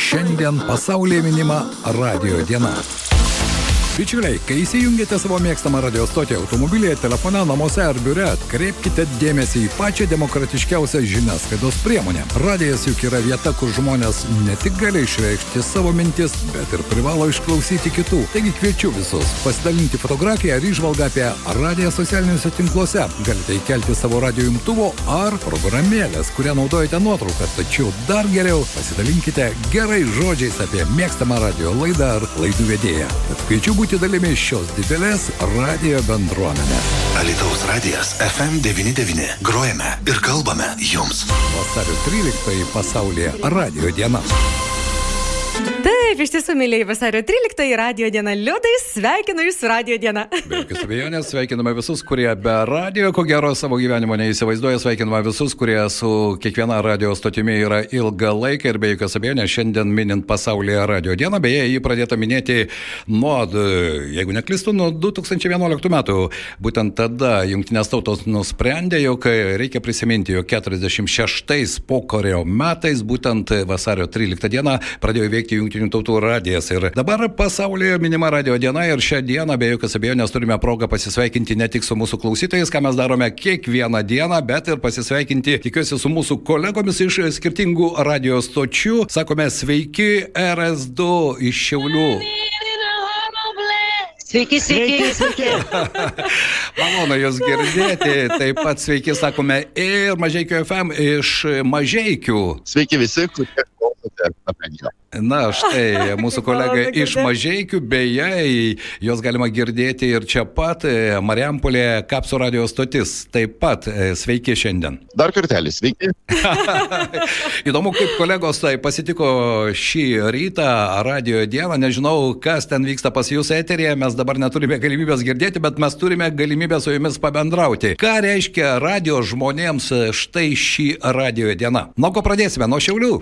Šiandien pasaulyje minima radio diena. Bičiuliai, kai įsijungėte savo mėgstamą radio stotį automobilyje, telefone, namuose ar biure, atkreipkite dėmesį į pačią demokratiškiausią žiniasklaidos priemonę. Radijas juk yra vieta, kur žmonės ne tik gali išreikšti savo mintis, bet ir privalo išklausyti kitų. Taigi kviečiu visus pasidalinti fotografiją ar išvalgą apie radiją socialiniuose tinkluose. Galite įkelti savo radio imtuvo ar programėlės, kurią naudojate nuotrauką, tačiau dar geriau pasidalinkite gerai žodžiais apie mėgstamą radio laidą ar laidų vedėją. Tad kviečiu būti dalimi šios didelės radio bendruomenės. Alitaus radijas FM99. Grojame ir kalbame jums. Vasario 13 pasaulyje radio diena. Taip, iš tiesų, mėlyje vasario 13 radio diena liūdai, sveikinu Jūs su radio diena. Be jokios abejonės, sveikiname visus, kurie be radio, ko gero, savo gyvenimo neįsivaizduoja, sveikiname visus, kurie su kiekviena radio stotimi yra ilgą laiką ir be jokios abejonės šiandien minint pasaulyje radio dieną, beje, jį pradėta minėti nuo, jeigu neklistu, nuo 2011 metų. Būtent tada Junktinės tautos nusprendė, jog reikia prisiminti, jog 46 pokario metais, būtent vasario 13 dieną, pradėjo veikti Junktinių tautų radijas. Ir dabar pasaulyje minima radio diena ir šią dieną be jokios abejonės turime progą pasisveikinti ne tik su mūsų klausytojais, ką mes darome kiekvieną dieną, bet ir pasisveikinti, tikiuosi, su mūsų kolegomis iš skirtingų radio stočių. Sakome sveiki RS2 iš Šiaulių. Sveiki, sveiki, sveiki. Malonu Jūs girdėti. Taip pat sveiki, sakome, ir Mažiekių FM iš Mažiekių. Sveiki visi, kurie klausote apie Na, štai mūsų kolega iš Mažiekių, beje, jos galima girdėti ir čia pat, Mariampolė Kapsų radio stotis. Taip pat sveiki šiandien. Dar kartelį, sveiki. Įdomu, kaip kolegos tai pasitiko šį rytą radio dieną. Nežinau, kas ten vyksta pas jūs eterėje, mes dabar neturime galimybės girdėti, bet mes turime galimybę su jumis pabendrauti. Ką reiškia radio žmonėms štai šį radio dieną? Nuo ko pradėsime? Nuo Šiaulių?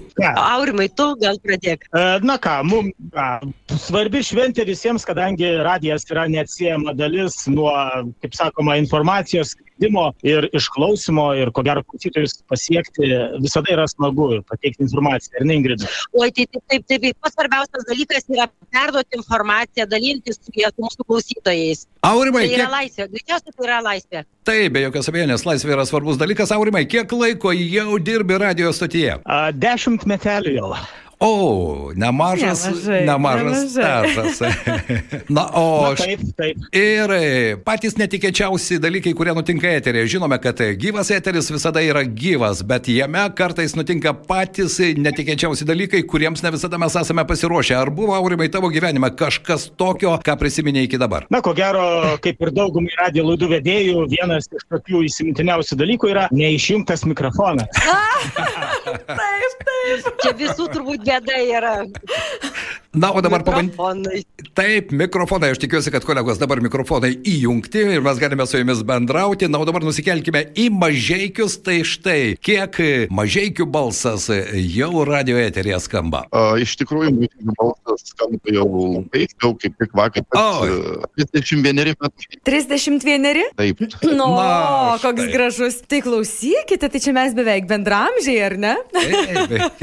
Aurimai, tu gal pradėk. Na ką, mums svarbi šventė visiems, kadangi radijas yra neatsiejama dalis nuo, kaip sakoma, informacijos skleidimo ir išklausimo ir ko gero klausytojus pasiekti visada yra smagu pateikti informaciją, ar ne, Ingrida? Oi, tai taip, taip, taip, pats svarbiausias dalykas yra perduoti informaciją, dalintis su su mūsų klausytojais. Aurimai, Tai yra kiek... laisvė, greičiausiai tai yra laisvė. Taip, be jokios abejonės, laisvė yra svarbus dalykas. Aurimai, kiek laiko jau dirbi radio stotyje? A, Dešimt metelių jau. O, nemažas, Nemažai, nemažas nemažai. stažas. Na, o Na, aš. taip, taip. Ir e, patys netikėčiausi dalykai, kurie nutinka eterėje. Žinome, kad e, gyvas eteris visada yra gyvas, bet jame kartais nutinka patys netikėčiausi dalykai, kuriems ne visada mes esame pasiruošę. Ar buvo, Aurimai, tavo gyvenime kažkas tokio, ką prisiminė iki dabar? Na, ko gero, kaip ir daugumai radio laidų vedėjų, vienas iš tokių įsimintiniausių dalykų yra neišjungtas mikrofonas. Taip, taip. Čia visų turbūt bėda yra. Na, o dabar pabandykime. Taip, mikrofonai, aš tikiuosi, kad kolegos dabar mikrofonai įjungti ir mes galime su jumis bendrauti. Na, o dabar nusikelkime į mažiekius. Tai štai, kiek mažiekių balsas jau radio eterėje skamba. A, iš tikrųjų, mūsų balsas skamba jau labai, jau kaip tik vakar. Pats, e, 31 metai. 31? Taip. Nu, Na, koks štai. gražus. Tai klausykite, tai čia mes beveik bendramžiai, ar ne? Taip,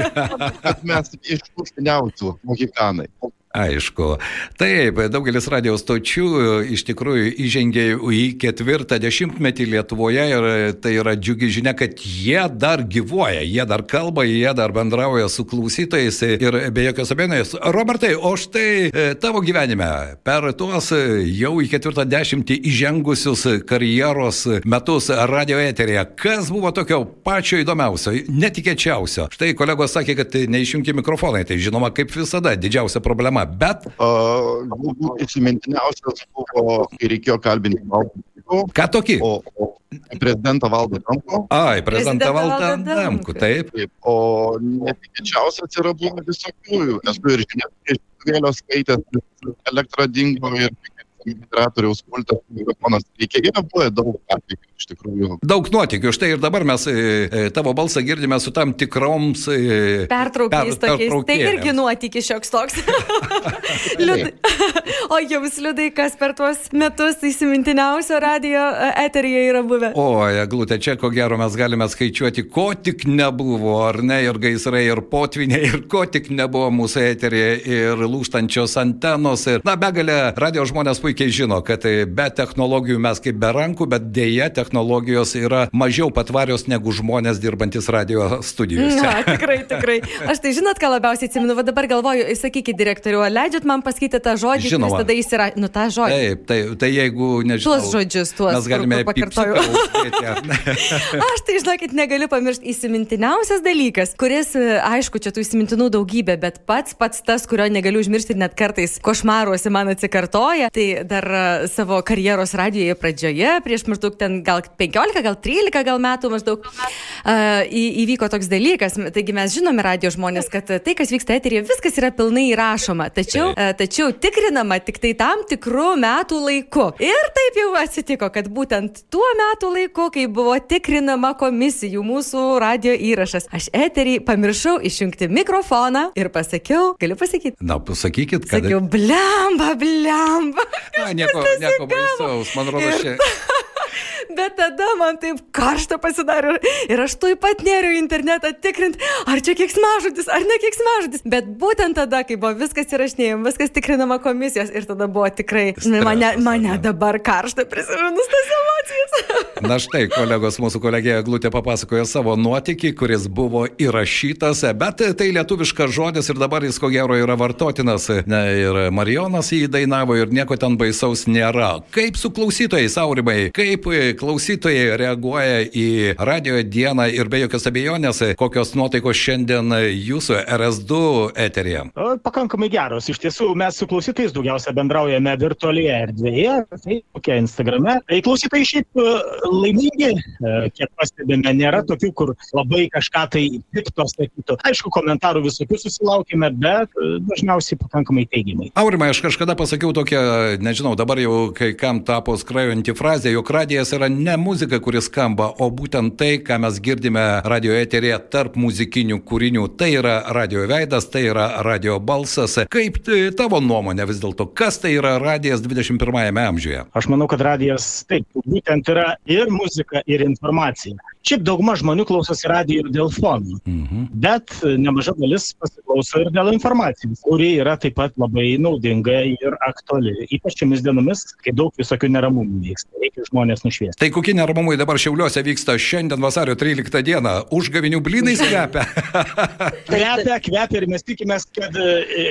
Kad mes iš tų seniausių mohikanai. Aišku. Taip, daugelis radio stočių e, iš tikrųjų įžengė į ketvirtą dešimtmetį Lietuvoje ir tai yra džiugi žinia, kad jie dar gyvuoja, jie dar kalba, jie dar bendrauja su klausytojais ir be jokios abejonės. Robertai, o štai e, tavo gyvenime per tuos e, jau į ketvirtą dešimtį įžengusius karjeros metus radio eterėje, kas buvo tokio pačio įdomiausio, netikėčiausio? Štai kolegos sakė, kad neišjungti mikrofonai, tai žinoma, kaip visada, didžiausia problema. Bet A, Galbūt įsimintiniausias buvo, kai reikėjo kalbinti valdą. ką tokį? O, o prezidentą valdą Trumpo. Ai, prezidentą Valdą Adamkų. taip. Taip, o netikėčiausias yra buvo visokių. Esu ir žinias vėliau skaitęs, elektra dingo ir generatoriaus pultas, mikrofonas reikia. Yra buvę daug atvejų. Iš tikrųjų. Daug nuotikių. Štai ir dabar mes e, e, tavo balsą girdime su tam tikroms e, Pertraukiais per- tokiais. Tai irgi nuotykis šioks toks. Liudai. O jums, liudai, kas per tuos metus įsimintiniausio radio eteryje yra buvę? O, eglutė, čia ko gero mes galime skaičiuoti, ko tik nebuvo, ar ne, ir gaisrai, ir potviniai, ir ko tik nebuvo mūsų eterėje, ir lūštančios antenos. Ir, na, begalė radio žmonės puikiai žino, kad be technologijų mes kaip be rankų, bet dėja technologijos yra mažiau patvarios negu žmonės dirbantis radio studijose. Na, tikrai, tikrai. Aš tai žinot, ką labiausiai atsimenu, va dabar galvoju, sakykit direktoriu, leidžiat man pasakyti tą žodį, Žinoma. tada įsira... Nu, tą žodį. Taip, tai, tai jeigu nežinau. Tuos žodžius, tuos, Mes galime ne? Aš tai, žinokit, negaliu pamiršti įsimintiniausias dalykas, kuris, aišku, čia tų įsimintinų daugybė, bet pats pats tas, kurio negaliu užmiršti ir net kartais košmaruose man atsikartoja, tai dar savo karjeros radijoje pradžioje, prieš maždaug ten gal 15, gal 13 gal metų maždaug, uh, įvyko toks dalykas. Taigi mes žinome radio žmonės, kad tai, kas vyksta eterėje, viskas yra pilnai įrašoma, tačiau, uh, tačiau tikrinama tik tai tam tikrų metų laiku. Ir taip jau atsitiko, kad būtent tuo metu laiku, kai buvo tikrinama komisijų mūsų radio įrašas, aš eterį pamiršau išjungti mikrofoną ir pasakiau, galiu pasakyti. Na, pasakykit, kad... Sakiau, blemba, blemba. Na, nieko, nieko baisaus, man rodos, čia... Bet tada man taip karšta pasidarė ir aš tuoj pat nėriau į internetą tikrinti, ar čia kiek smažudis, ar ne kiek smažudis. Bet būtent tada, kai buvo viskas įrašinėjama, viskas tikrinama komisijos ir tada buvo tikrai, mane, Stresas, mane ane? dabar karšta prisiminus tas emocijas. Na štai, kolegos, mūsų kolegė Glutė papasakojo savo nuotykį, kuris buvo įrašytas, bet tai lietuviškas žodis ir dabar jis ko gero yra vartotinas. Ne, ir Marijonas jį dainavo ir nieko ten baisaus nėra. Kaip su klausytojais, Aurimai, kaip e, klausytojai reaguoja į radio dieną ir be jokios abejonės, kokios nuotaikos šiandien jūsų RS2 eterija? O, Pakankamai geros. Iš tiesų, mes su klausytais daugiausia bendraujame virtualioje erdvėje, Facebook'e, Instagram'e. Tai klausytojai šiaip e, laimingi, e, kiek pastebime, nėra tokių, kur labai kažką tai pikto sakytų. Aišku, komentarų visokių susilaukime, bet e, dažniausiai pakankamai teigiamai. Aurimai, aš kažkada pasakiau tokią, nežinau, dabar jau kai kam tapo skrajojanti frazė, jog radijas yra ne muzika, kuris skamba, o būtent tai, ką mes girdime radio eterėje tarp muzikinių kūrinių. Tai yra radio veidas, tai yra radio balsas. Kaip tavo nuomonė vis dėlto, kas tai yra radijas 21-ame amžiuje? Aš manau, kad radijas taip, būtent yra ir muzika, ir informacija. Šiaip dauguma žmonių klausosi radijo ir dėl fonų, Mhm. bet e, nemaža dalis pasiklauso ir dėl informacijos, kuri yra taip pat labai naudinga ir aktuali. Ypač šiomis dienomis, kai daug visokių neramumų vyksta, reikia žmonės nušviesti. Tai kokie neramumai dabar Šiauliuose vyksta šiandien vasario 13 dieną? Užgavinių blynais kvepia. Kvepia, kvepia ir mes tikimės, kad e,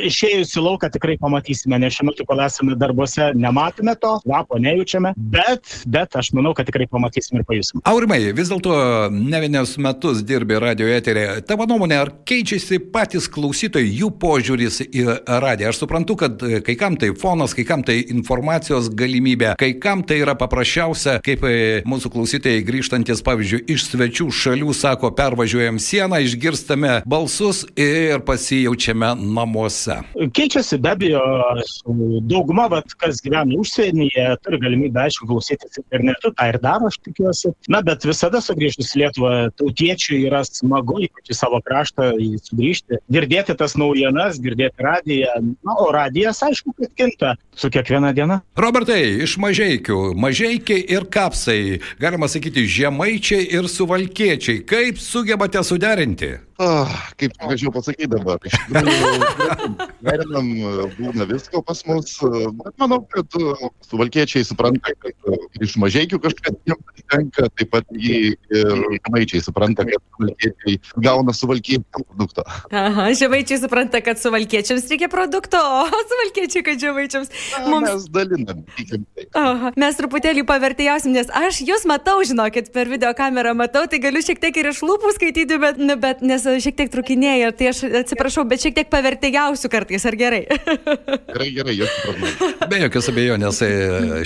išėjus į lauką tikrai pamatysime, nes šiuo metu, kol esame darbuose, nematome to, kvapo nejaučiame, bet, bet aš manau, kad tikrai pamatysime ir pajusim. Aurimai, vis dėlto ne vienus metus dirbi radio eterė. Tavo nuomonė, ar keičiasi patys klausytojai, jų požiūris į radiją? Aš suprantu, kad kai kam tai fonas, kai kam tai informacijos galimybė, kai kam tai yra paprasčiausia, kaip e, mūsų klausytojai grįžtantis, pavyzdžiui, iš svečių šalių sako, pervažiuojam sieną, išgirstame balsus ir pasijaučiame namuose. Keičiasi be abejo, dauguma, vat, kas gyvena užsienyje, turi galimybę, aišku, klausytis internetu, tą ir daro, aš tikiuosi. Na, bet visada sugrįžus į Lietuvą, tautiečiui yra smagu, ypač į savo kraštą, į sugrįžti, girdėti tas naujienas, girdėti radiją. Na, o radijas, aišku, kad kinta su kiekviena diena. Robertai, iš mažiekių, mažiekiai ir kapsai, galima sakyti, žemaičiai ir suvalkiečiai, kaip sugebate suderinti? Ah, kaip galėčiau pasakyti dabar. Iš tikrųjų, Derinam, būna visko pas mus, bet manau, kad uh, suvalkiečiai supranta, kad uh, iš mažiekių kažkas jiems tenka, taip pat jį ir maičiai supranta, kad suvalkiečiai gauna suvalkiečių produktą. Aha, žemaičiai supranta, kad suvalkiečiams reikia produkto, o suvalkiečiai, kad žemaičiams. Mums Mes dalinam, tikim tai. Aha, mes truputėlį pavertėjausim, nes aš jūs matau, žinokit, per video kamerą matau, tai galiu šiek tiek ir iš lūpų skaityti, bet, nu, bet nes šiek tiek trukinėja, tai aš atsiprašau, bet šiek tiek pavertėgiausiu kartais, ar gerai? Gerai, gerai, jokių problemų. Be jokios abejonės,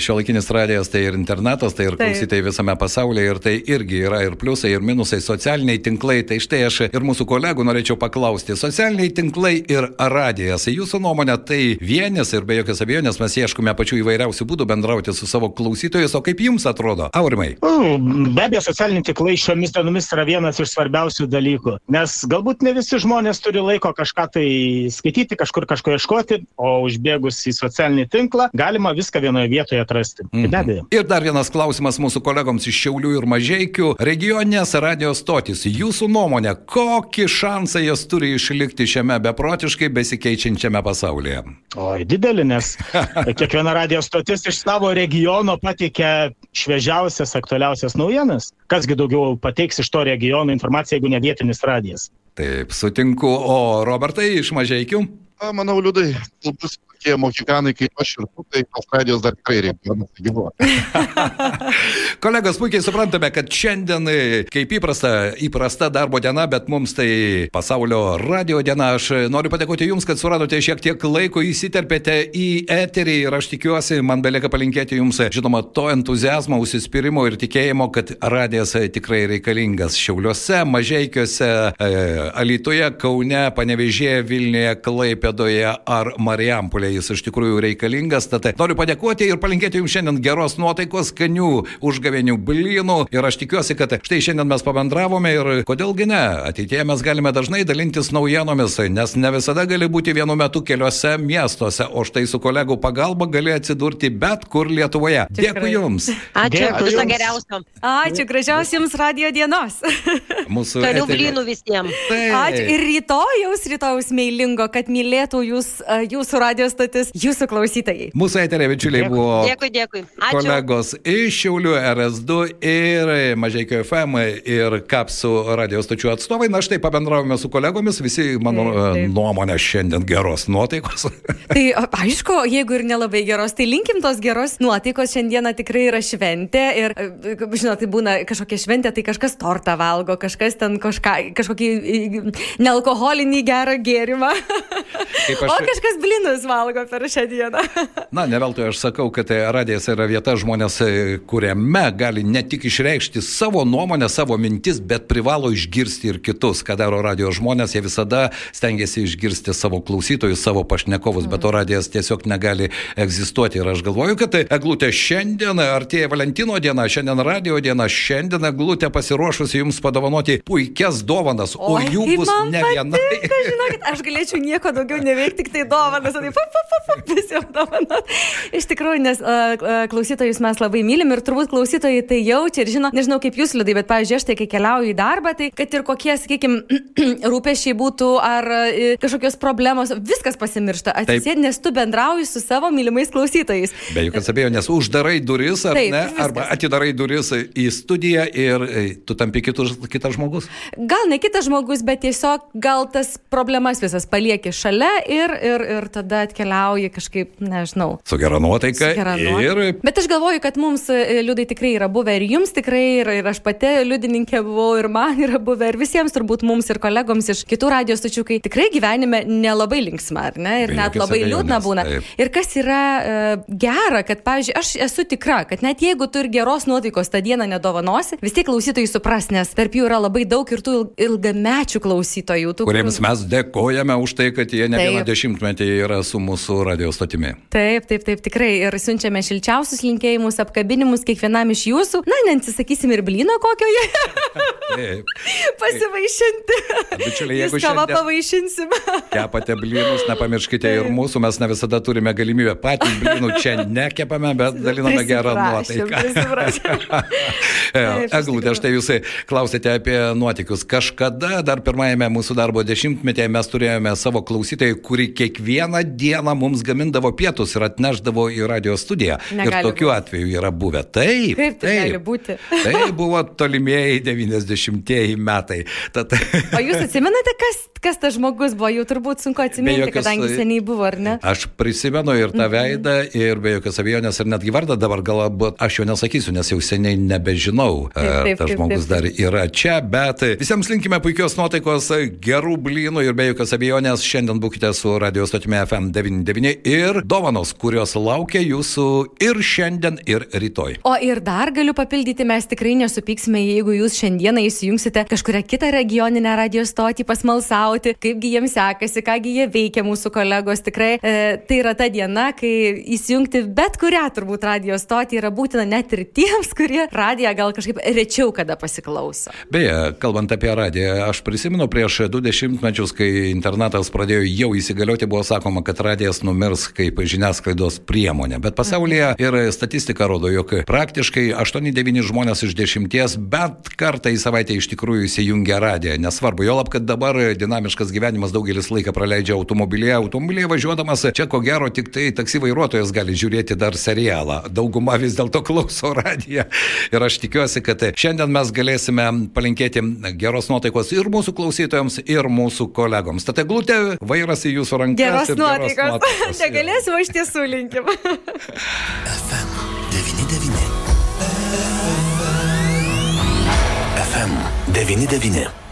šio laikinis radijas tai ir internetas, tai ir Taip. klausytai visame pasaulyje ir tai irgi yra ir pliusai, ir minusai, socialiniai tinklai. Tai štai aš ir mūsų kolegų norėčiau paklausti. Socialiniai tinklai ir radijas. Jūsų nuomonė tai vienis ir be jokios abejonės mes ieškome pačių įvairiausių būdų bendrauti su savo klausytojais. O kaip jums atrodo? Aurimai. Be abejo, socialiniai tinklai šiomis dienomis yra vienas iš svarbiausių dalykų, nes galbūt ne visi žmonės turi laiko kažką tai skaityti, kažkur kažko ieškoti, o užbėgus į socialinį tinklą galima viską vienoje vietoje atrasti. Tai be abejo. Ir dar vienas klausimas mūsų kolegoms iš Šiaulių ir Mažiekių. Regioninės radijos stotis. Jūsų nuomonė, kokį šansą jos turi išlikti šiame beprotiškai besikeičiančiame pasaulyje? Oi, didelį, nes kiekviena radijos stotis iš savo regiono pateikia šviežiausias, aktualiausias naujienas. Kasgi daugiau pateiks iš to regiono informaciją, jeigu ne vietinis radijas. Taip, sutinku. O Robertai iš Mažiekių? Na, manau, liūdai, bus tokie mokykanai kaip aš ir tu, tai tos radijos dar tikrai regionas gyvuoja. Kolegos, puikiai suprantame, kad šiandien, e, kaip įprasta, įprasta darbo diena, bet mums tai pasaulio radio diena. Aš noriu padėkoti Jums, kad suradote šiek tiek laiko, įsiterpėte į eterį ir aš tikiuosi, man belieka palinkėti Jums, žinoma, to entuzijazmo, užsispyrimo ir tikėjimo, kad radijas e, tikrai reikalingas Šiauliuose, Mažiekiuose, e, Alytuje, Kaune, Panevežėje, Vilniuje, Klaipėdoje ar Marijampolėje. Jis iš tikrųjų reikalingas. Tad noriu padėkoti ir palinkėti Jums šiandien geros nuotaikos, skanių užgavėnių blynų. Ir aš tikiuosi, kad štai šiandien mes pabendravome ir kodėlgi ne, ateityje mes galime dažnai dalintis naujienomis, nes ne visada gali būti vienu metu keliose miestuose, o štai su kolegų pagalba gali atsidurti bet kur Lietuvoje. Tikrai. Dėkui Jums. Ačiū, viso geriausio. Ačiū, gražiausios jums radio dienos. Mūsų Toliau blynų visiems. Ačiū ir rytojaus, rytojaus meilingo, kad mylėtų jūs, a, jūsų radio stotis, jūsų klausytojai. Mūsų eterė bičiuliai Dėkui. buvo Dėkui, dėkui. Ačiū. kolegos iš Šiaulių RS2 ir Mažiekių FM ir Kapsų radio stočių atstovai. Na štai pabendravome su kolegomis, visi, mano Taip, taip. e, nuomonė, šiandien geros nuotaikos. Tai aišku, jeigu ir nelabai geros, tai linkim tos geros nuotaikos. Šiandieną tikrai yra šventė ir, e, žinot, tai būna kažkokia šventė, tai kažkas tortą valgo, kažkas ten kažką, kažkokį e, nealkoholinį gerą gėrimą. Kaip O aš, kažkas blinus valgo per šią dieną. na, ne veltui aš sakau, kad e, radijas yra vieta žmonės, e, kuriame gali ne tik išreikšti savo nuomonę, savo mintis, bet privalo išgirsti ir kitus. Ką daro radio žmonės, jie visada stengiasi išgirsti savo klausytojus, savo pašnekovus, bet to radijas tiesiog negali egzistuoti. Ir aš galvoju, kad tai eglutė šiandien, artėja Valentino diena, šiandien radio diena, šiandien eglutė pasiruošusi jums padovanoti puikias dovanas, o Oi, jų bus ne viena. Žinokit, aš galėčiau nieko daugiau neveikti, tik tai dovanas. Tai pa, pa, visiems dovanas. Iš tikrųjų, nes uh, klausytojus mes labai mylim ir turbūt klausytojai tai jaučia ir žino, nežinau kaip jūs liūdai, bet, pavyzdžiui, aš tai kai keliauju į darbą, tai kad ir kokie, sakykime, rūpešiai būtų ar uh, kažkokios problemos, viskas pasimiršta. Atsisėdi, nes tu bendrauji su savo mylimais klausytojais. Be jokios abejonės, uždarai duris ar Taip, ne, viskas. arba atidarai duris į studiją ir tu tampi kitus, kitas žmogus. Gal ne kitas žmogus, bet tiesiog gal tas problemas visas palieki šalia ir, ir, ir tada atkeliauji kažkaip, nežinau. Su gera nuotaika. Su gera Ir nuotaika. Bet aš galvoju, kad mums e, liūdai tikrai yra buvę ir jums tikrai, ir, ir aš pati liudininkė buvau, ir man yra buvę, ir visiems turbūt mums ir kolegoms iš kitų radijos tačių, kai tikrai gyvenime nelabai linksma, ar ne? Ir Be net labai liūdna būna. taip. Ir kas yra e, gera, kad, pavyzdžiui, aš esu tikra, kad net jeigu tu ir geros nuotaikos tą dieną nedovanosi, vis tiek klausytojai supras, nes tarp jų yra labai daug ir tų il- ilgamečių klausytojų. Tų, kuriems mes dėkojame už tai, kad jie ne vieną dešimtmetį yra su mūsų radio stotimi. Taip, taip, taip, tikrai. Ir siunčiame šilčiausius linkėjimus, apkabinimus kiekvienam iš jūsų. Na, neatsisakysim ir blyno kokioje Taip. pasivaišinti. Bičiuliai, jeigu kavą pavaišinsim. kepate blynus, nepamirškite ir mūsų, mes ne visada turime galimybę patys blynų čia nekepame, bet daliname gerą nuotaiką. iš Eglutė, štai jūs klausėte apie nuotykius. Kažkada dar pirmajame mūsų darbo dešimtmetyje mes turėjome savo klausytoją, kuri kiekvieną dieną dieną mums gamindavo pietus ir atneždavo į radio studiją. Negali ir tokių būt. atvejų yra buvę. Taip. Kaip tai taip. gali būti? Tai buvo tolimieji 90-ieji metai. Tad, O jūs atsimenate, kas, kas tas žmogus buvo? Jau turbūt sunku atsiminti, jokios- kadangi seniai buvo, ar ne? Aš prisimenu ir tą veidą, ir be jokios abejonės, ir netgi vardą dabar galbūt aš jo nesakysiu, nes jau seniai nebežinau. Taip, ar taip, Tas taip, žmogus taip, dar yra čia, bet visiems linkime puikios nuotaikos, gerų blynų ir be jokios abejonės šiandien būkite su radio stotimi FM99 ir dovanos, kurios laukia jūsų ir šiandien, ir rytoj. O ir dar galiu papildyti, mes tikrai nesupyksime, jeigu jūs šiandieną įsijungsite kažkuria kitą regioninę radio stotį pasmalsauti, kaipgi jiems sekasi, kągi jie veikia mūsų kolegos. Tikrai e, tai yra ta diena, kai įsijungti bet kurią turbūt radio stotį yra būtina net ir tiems, kurie radiją gal kažkaip rečiau kada pasiklauso. Beje, kalbant apie radiją, aš prisimenu prieš du dešimtmečius, kai internetas pradėjo jau įsigalioti, buvo sakoma, kad radijas numirs kaip žiniasklaidos priemonė. Bet pasaulyje ir statistika rodo, jog praktiškai 8-9 žmonės iš 10 bent kartą į savaitę iš tikrųjų įsijungia radiją. Nesvarbu, jo lab, kad dabar dinamiškas gyvenimas daugelis laiką praleidžia automobilyje. Automobilyje važiuodamas, čia ko gero tik tai taksi vairuotojas gali žiūrėti dar serialą. Dauguma vis dėlto klauso radiją. Ir aš tikiuosi, kad šiandien mes galėsime palinkėti geros nuotaikos ir mūsų klausytojams, ir mūsų kolegoms. Tad eglutė vairas į jūsų rankas. Geros ir nuotaikos. O iš tiesų linkim. FM 99. FM 99.